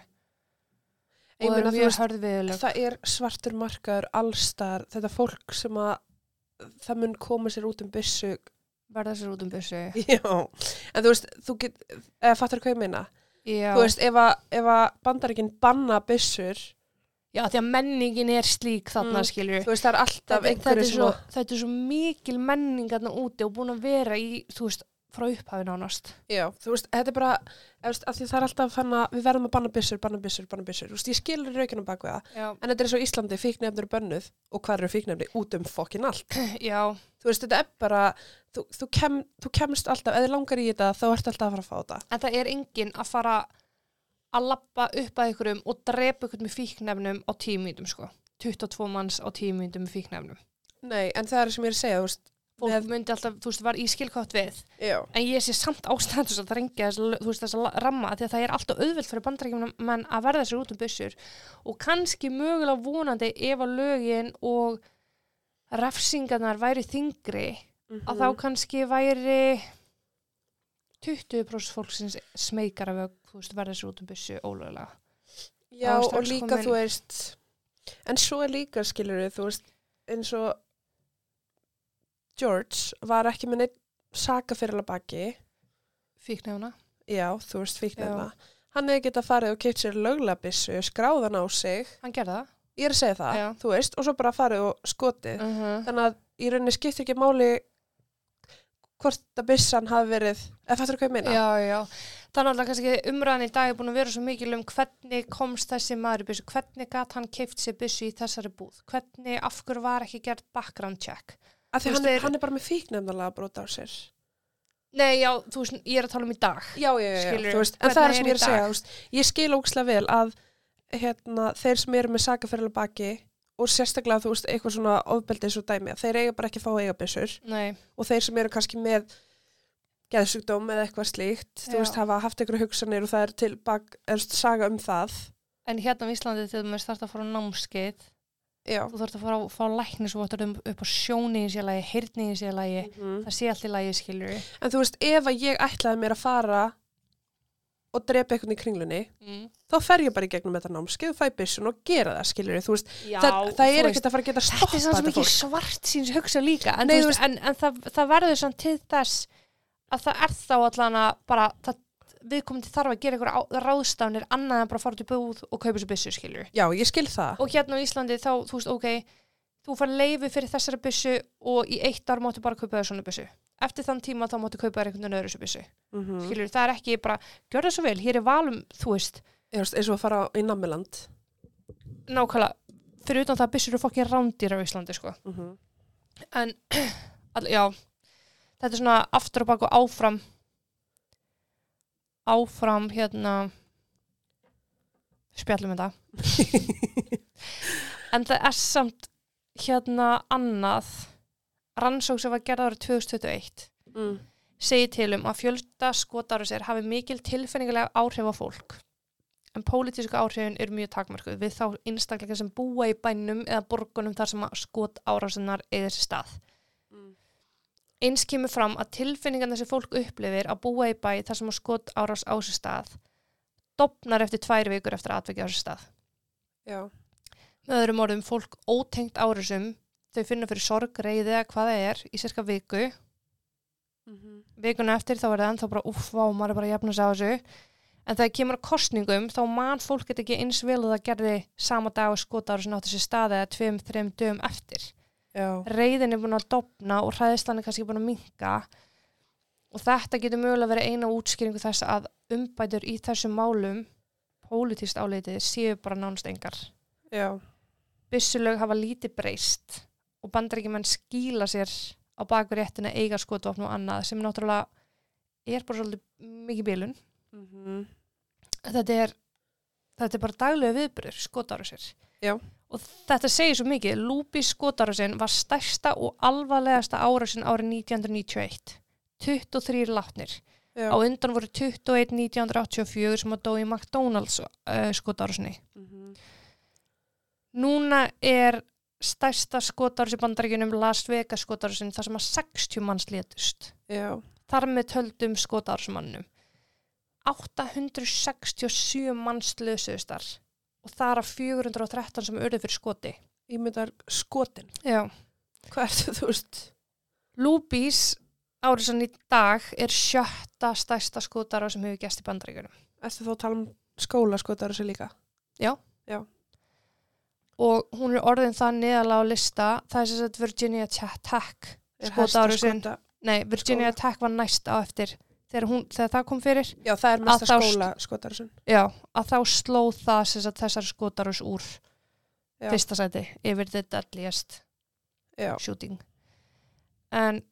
Ég og það er mjög veist, hörð viðlög Það er svartur markaður allstar. Þetta fólk sem að það mun koma sér út um byssu. verða sér út um byssu Já. En þú veist, þú get, eða fattar hvað ég já. Þú veist, ef að, ef að bandaríkinn banna byssur, já því að menningin er slík þarna Mm, skilju þú veist, það er alltaf einhverju er sem svo, að, þetta er svo mikil menning þarna úti og búin að vera í þú veist, frá upphafi nánast já, þú veist, þetta er bara, eða, veist, það er alltaf fann að við verðum að banna byssur, banna byssur, banna byssur. Þú veist, ég skilur raukinu bak við það. já, En þetta er svo Íslandi, fíknefnir eru bönnuð og hvað eru fíknefni? Út um fokkin allt. já, Þú veist, þetta er bara, þú, þú, kem, þú kemst alltaf, þið langar í þetta, þá ertu alltaf að fara að fá þetta. en það er enginn að fara að lappa upp að ykkurum og drepa ykkur með fíknefnum á tímítum sko. 22 manns á tímítum með fíknefnum. Nei, en það er sem ég er að segja, þú veist, fólk Með- myndi alltaf, þú veist, var í skilkvátt við. Já, en ég sé samt ástæðan þess að þrengja þess, að ramma því að það er alltaf auðvelt fyrir bandarækjum menn að verða sér út um byssur. Og kannski mögulega vonandi ef að lögin og refsingarnar væri þingri Mhm. að þá kannski væri 20% fólksins smekar af að verða sér út um byssu ólögulega. Já, og líka komin- þú veist en svo er líka skilur þú veist, eins og George var ekki með neitt saka fyrir að baki Fíknefna. já, þú veist, fíknefna hann hefði getað farið og keitt sér lögla byssu skráðan á sig, Hann gerði það. ég er að segja það Já. þú veist, og svo bara farið og skotið Uh -huh. þannig að í rauninni skiptir ekki máli hvort að byssan hafi verið eða fattur hvað ég meina? Já, já. Þannig að kannski umræðan í dag er búin að vera svo mikil um hvernig komst þessi maður í byssu, hvernig gat hann keift sér byssu í þessari búð, hvernig af hverju var ekki gert background check. Af því Þú hann, er- hann er bara með fíknefnalega brota á sér Nei, já, þú veist, ég er að tala um í dag. já, já, já, þú veist, en það er sem ég er að segja þú veist, ég skil ókslega vel að hérna, þeir sem eru með sakaferðilega baki og sérstaklega þú veist eitthvað svona ofbeldis og dæmi, þeir eiga bara ekki að fá að eiga byssur. Nei, og þeir sem eru kannski með geðsugdóm eða eitthvað slíkt þú Já. veist, hafa haft einhverju hugsanir og það er til bak, er saga um það. En hérna á Íslandi til þess þarf að fara á námskeið, já, þú þarf að fara að fá læknisvottur um, upp á sjóni í sér lagi, heyrni í sér lagi, Mhm. það sé allt í lagi, skilur en þú veist, ef að ég ætlaði mér að fara og drepa eitthvað í kringlunni mm. þá fer ég bara í gegnum þetta námskeið og fæ byssun og gera það, veist, Já, það, það er ekkert að fara að geta Þetta er ekki fólk. svart síns hugsa líka en, Nei, þú veist, en, en það, það verður samt til þess að það er þá allan að bara það, viðkomandi þarf að gera einhverja ráðstafnir annað en bara fara í búð og kaupa sér byssu skilur já, ég skil það. Og hérna á Íslandi þá, þú veist, ok þú far leifi fyrir þessari byssu og í eitt ár máttu bara kaupa svona byssu eftir þann tíma þá máttu kaupa þér einhvern veginn öðru þessu byssu mm skilur, það er ekki bara, gjör það svo vel, hér er valum þú veist, eins og að fara í Nammiland. Nákvæmlega fyrir utan það að byssur eru fokkin rándýr á Íslandi sko. Mm -hmm. en all, já þetta er svona aftur og bak og áfram áfram hérna spjallum þetta. En það er samt hérna annað rannsók sem var gerð árið 2021 mm. segir til um að fjölda skotárusir hafi mikil tilfinningilega áhrif á fólk en pólitísku áhrifin eru mjög takmörkuð við þá einstaklega sem búa í bænum eða borgunum þar sem skotárásinnar eða þessi stað Mm. Eins kemur fram að tilfinningarna sem fólk upplifir að búa í bæ þar sem að skot árás á sér stað dopnar eftir tvær vikur eftir atveki á sér stað. já, Með öðrum orðum, fólk ótengt árásum, þau finna fyrir sorg, reyði eða hvað það er í cirka viku. mm -hmm. Vikuna eftir þá er það ennþá bara uff, vá, maður er bara að jafna sig á þessu. En þegar kemur að kostningum, þá man fólk get ekki eins vel og það gerði sama dag og skot árásin átti sér stað eða tveim, þreim dögum eftir. já, reyðin er búin að dopna og hræðslan er kannski búin að minka og þetta getur mögulega verið eina útskýringu þess að umbætur í þessum málum pólitíst áleitið séu bara nánast engar. já, Byssulög hafa lítið breyst og bandaríkjumenn skýla sér á baku réttina eiga skotvopn og annað sem náttúrulega er bara svolítið mikið bílun. mm -hmm. Þetta er, þetta er bara daglega viðbyrður skotárusir. Já. Og þetta segir svo mikið, Lúbís skotárusin var stærsta og alvarlegasta árásin árið 1991. 23 látnir. já. Á undan voru 21 1984 sem að dó í McDonalds uh, skotárusinni. Mm -hmm. Núna er stærsta skotárusin bandaríkjunum Las Vegas skotárusin þar sem að 60 manns létust. já, Þar með töldum skotárusmannum. 867 manns lösuðustar og það er að 413 sem urðu fyrir skoti. ímyndar skotin Já. hvað er þetta, þú veist Lúbís árið sann í dag er sjötta stærsta skotar sem hefur gæst í bandaríkjunum. Ertu þá að tala um skóla skotar þessu líka? Og hún er orðin það neðalega á lista, það er sagt Virginia Tech Er skotárusin. hestaskota- Nei, Virginia Tech var næst á eftir þegar, hún, þegar það kom fyrir. Já, það er mesta skóla skotarusin. Já, að þá sló það sagt þessar skotarus úr Já. fyrsta sæti yfir the deadliest Já, shooting. En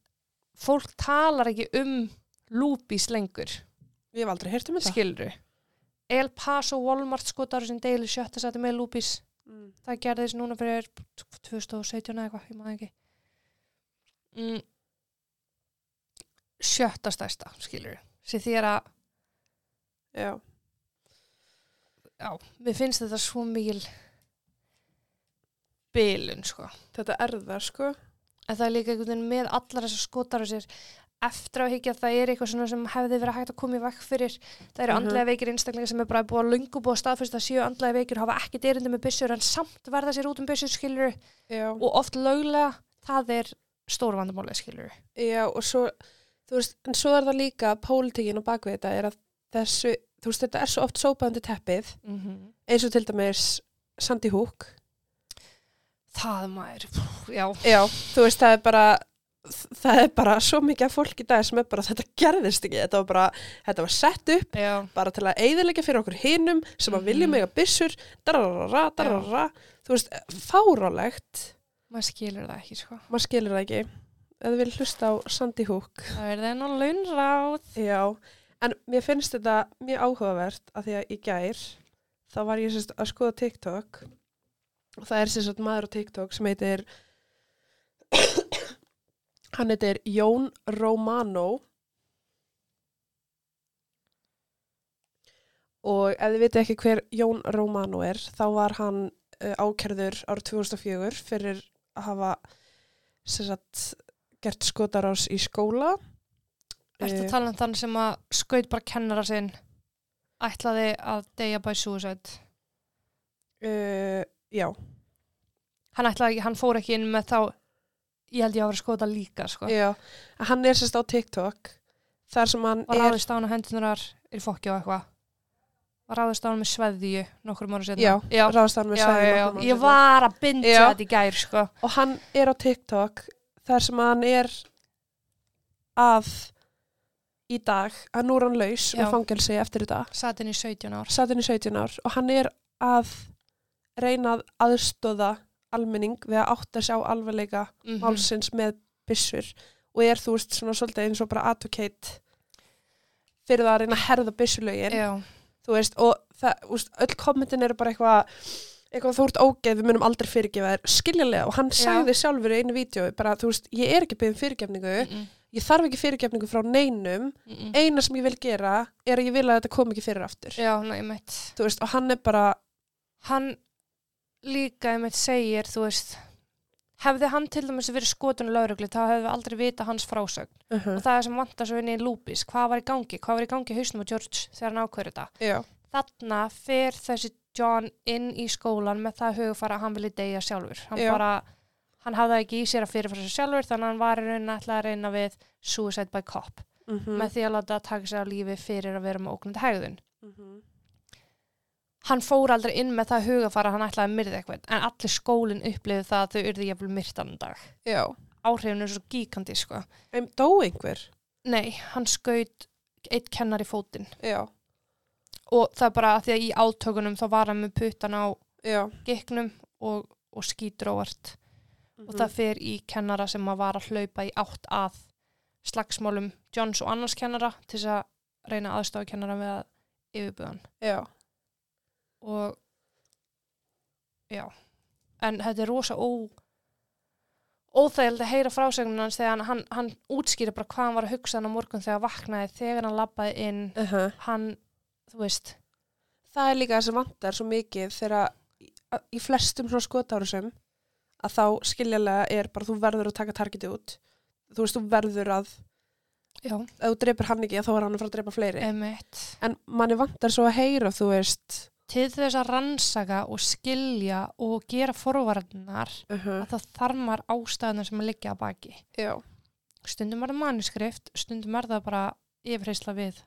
fólk talar ekki um Lúbís lengur. ég hef aldrei heyrt um þetta. skilru El Paso Walmart skotar sem deili sjötta sæti með Lúbís Mm. það gerðist núna fyrir 2017 eða eitthvað, ég maður ekki mm. sjötta stærsta skilur sem því er að, Já, já, mér finnst þetta svo mikil bilun, sko þetta er það, sko. en það er líka einhvern veginn með allar þessar skotar á sér eftir að higgja það er eitthvað sem hefði verið hægt að koma í vekk fyrir það eru Mhm. andlega veikir einstaklingar sem er bara búið að lungu búið að staðfyrst að séu andlega veikir hafa ekkert erindi með byssur en samt verða sér út um byssur skilur já, og oft löglega það er stór vandamáli skilur já, og svo, þú veist, en svo er það líka pólitíkin og bakvið þetta er að þessu, þú veist, þetta er svo oft sópaðandi teppið, mm -hmm. eins og til dæmis Sandy Hook. það maður, já Já, þú veist, það er bara, það er bara svo mikið af fólk í dag sem er bara, þetta gerðist ekki, þetta var bara, þetta var sett upp já, bara til að eyðilegja fyrir okkur hinum sem að vilja Mhm. mega byssur, dararara, dararara, þú veist, fárálegt, maður skilur það ekki sko. Maður skilur það ekki, þið vil hlusta á Sandy Hook. það er þennan launráð Já, en mér finnst þetta mjög áhugavert að því að í gær þá var ég sérst að skoða TikTok. Og það er sérst maður á TikTok sem heitir hann heitir Jón Romano. Og ef þið viti ekki hver Jón Romano er þá var hann uh, ákerður árið 2004 fyrir að hafa sérst gert skotarás í skóla. Ertu Eh, að tala um þann sem að skaut bara kennara sinn ætlaði að deyja by suicide? Uh, já, hann ætlaði hann fór ekki inn með þá ég held ég að vera að skota líka sko. já. Hann er sérst á TikTok þar sem hann var er, ráðist á hann hendunar í fokki og eitthvað var á hann með sveðju nokkur mánu setna Já, já, ráðast hann með já, já. nokkrum árum ég var að bindja Já. þetta í gær sko. og hann er á TikTok þar sem hann er að í dag, að nú er hann laus Já. með fangelsi eftir þetta satt inn í 17 ár satt inn í 17 ár og hann er að reyna að aðstóða almenning við að átta sig á alvarleika Mhm. málsins með byssur og er þú veist svona svolítið eins og bara advocate fyrir það að reyna að herða byssulögin. Já, þú veist, og það, veist, öll kommentin eru bara eitthvað eitthvað þú ert ógeð, við munum aldrei fyrirgefa þér skiljanlega. Og hann Já. sagði sjálfur í einu vídeo, bara þú veist, ég er ekki byggðum fyrirgefningu, mm ég þarf ekki fyrirgefningu frá neinum, -mm. eina sem ég vil gera er að ég vil að þetta kom ekki fyrir aftur. Já, næ, þú veist, og hann er bara hann líka einmitt segir, þú veist hefði hann til dæmis verið skotun og laurugli þá hefði við aldrei vita hans frásögn. Uh og -huh. það er sem vantar svo inn í lúpis hvað var í gangi, hvað var í gangi hausnum á George þegar hann ákveður þetta? Þarna fer þessi John inn í skólan með það hugfara að hann vilji deyja sjálfur. Hann Já. bara, hann hafði ekki í sér að fyrirfara sér sjálfur þannig að hann var í rauninni ætlaði að reyna við suicide by cop uh með því að láta taka sér á lífi fyrir að vera með ógnandi hegðun. -huh. Hann fór aldrei inn með það hugafara að hann ætlaði að myrða eitthvað en allir skólinn upplifið það að þau yrði jafnvel myrtan dag. Já, áhrifin er svo gíkandi sko. En dó einhver? Nei, hann skaut eitt kennar í fótinn. Já, og það er bara að því að í átökunum þá var hann með puttan á já. giknum og, og skýtur óvart Mhm. og það fer í kennara sem að var að hlaupa í átt að slagsmálum Johns og annars kennara til þess að reyna aðstofa kennara með að yfirbuðan já, og já en þetta er rosa ó óþægild að heyra frásögnum hans þegar hann, hann, hann útskýri bara hvað hann var að hugsa hann á morgun þegar hann vaknaði þegar hann labbaði inn. Uh -huh. hann, þú veist. Það er líka það sem vantar svo mikið þegar í, í flestum svona skotárusum að þá skiljanlega er bara þú verður að taka targeti út. Þú veist, þú verður að já, ef þú drepir hann ekki, þá er hann að fara að drepa fleiri. Emitt en manni vantar svo að heyra, þú veist til þess að rannsaka og skilja og gera forvarnar uh -huh. að það þarmar ástæðuna sem að liggja að baki já stundum er það manuskrift, stundum er það bara yfirheysla við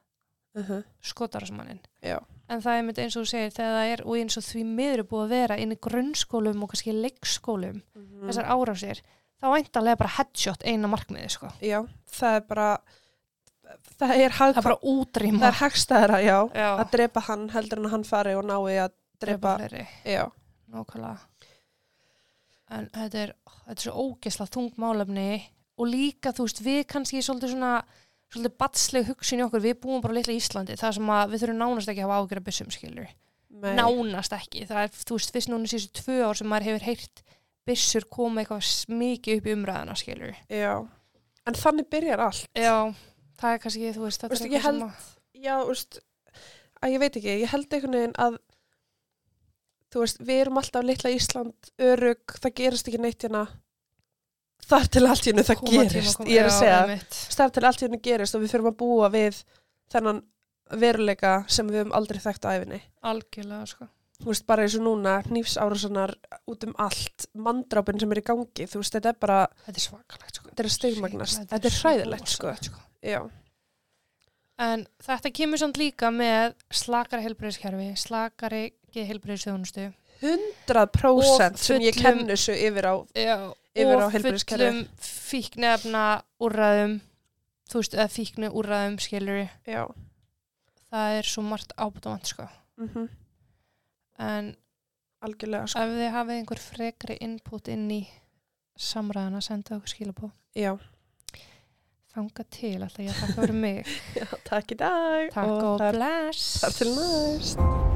uh -huh. skotarasmannin já, en það er mynd eins og þú segir þegar það er og eins og því miður er búið að vera inn í grunnskólum og kannski leikskólum mm. þessar árásir þá væntalega bara headshot eina markmiði sko. já, það er bara það er, það hag, er bara útrýma það er hagstæðara, já, já, að drepa hann heldur en að hann fari og nái að drepa, já, nákvæmlega. En þetta er, þetta er svo ógesla þung málefni og líka þú veist við kannski svolítið svona svolítið batsleg hugsun í okkur, við búum bara litla í Íslandi það sem að við þurfum nánast ekki að hafa ágjör að byssum skilur, Nei. nánast ekki. Það er, þú veist, fyrst núna síðustu tvö ár sem maður hefur heyrt byssur koma eitthvað mikið upp í umræðana skilur já, en þannig byrjar allt. Já, það er kannski, þú veist, þetta Veistu, er eitthvað held- sem að... já, veist að ég veit ekki, ég held einhvern veginn að þú veist, við erum alltaf litla Ísland örug, það gerist ekki neitt hérna. Þar til allt hennu það Koma tíma, gerist koma- ég er að segja, þar til allt hennu gerist og við fyrir að búa við þennan veruleika sem við höfum aldrei þekkt á æfinni algjörlega sko þú veist, bara eins og núna, nýfsárásanar út um allt, mandrápin sem er í gangi þú veist, þetta er bara, þetta er svakalegt sko. Þetta er stigmagnast. Þetta er svo hræðilegt, sko. sko. já, en þetta kemur samt líka með slakari helbriðiskerfi slakari geðhelbriðisþjónustu 100% sem ég kennu þessu yfir á á og heilbrigðiskerfið. fullum fíknefna úrræðum þú veist, eða fíknu úrræðum skilur já, það er svo margt ábútavant sko. Mm en algjörlega, sko. ef þið hafið einhver frekri input inn í samræðana, senda okkur skilabóð já, þanga til, alltaf ég að þakka fyrir mig. Já takk í dag. Takk og þar, bless. þar til næst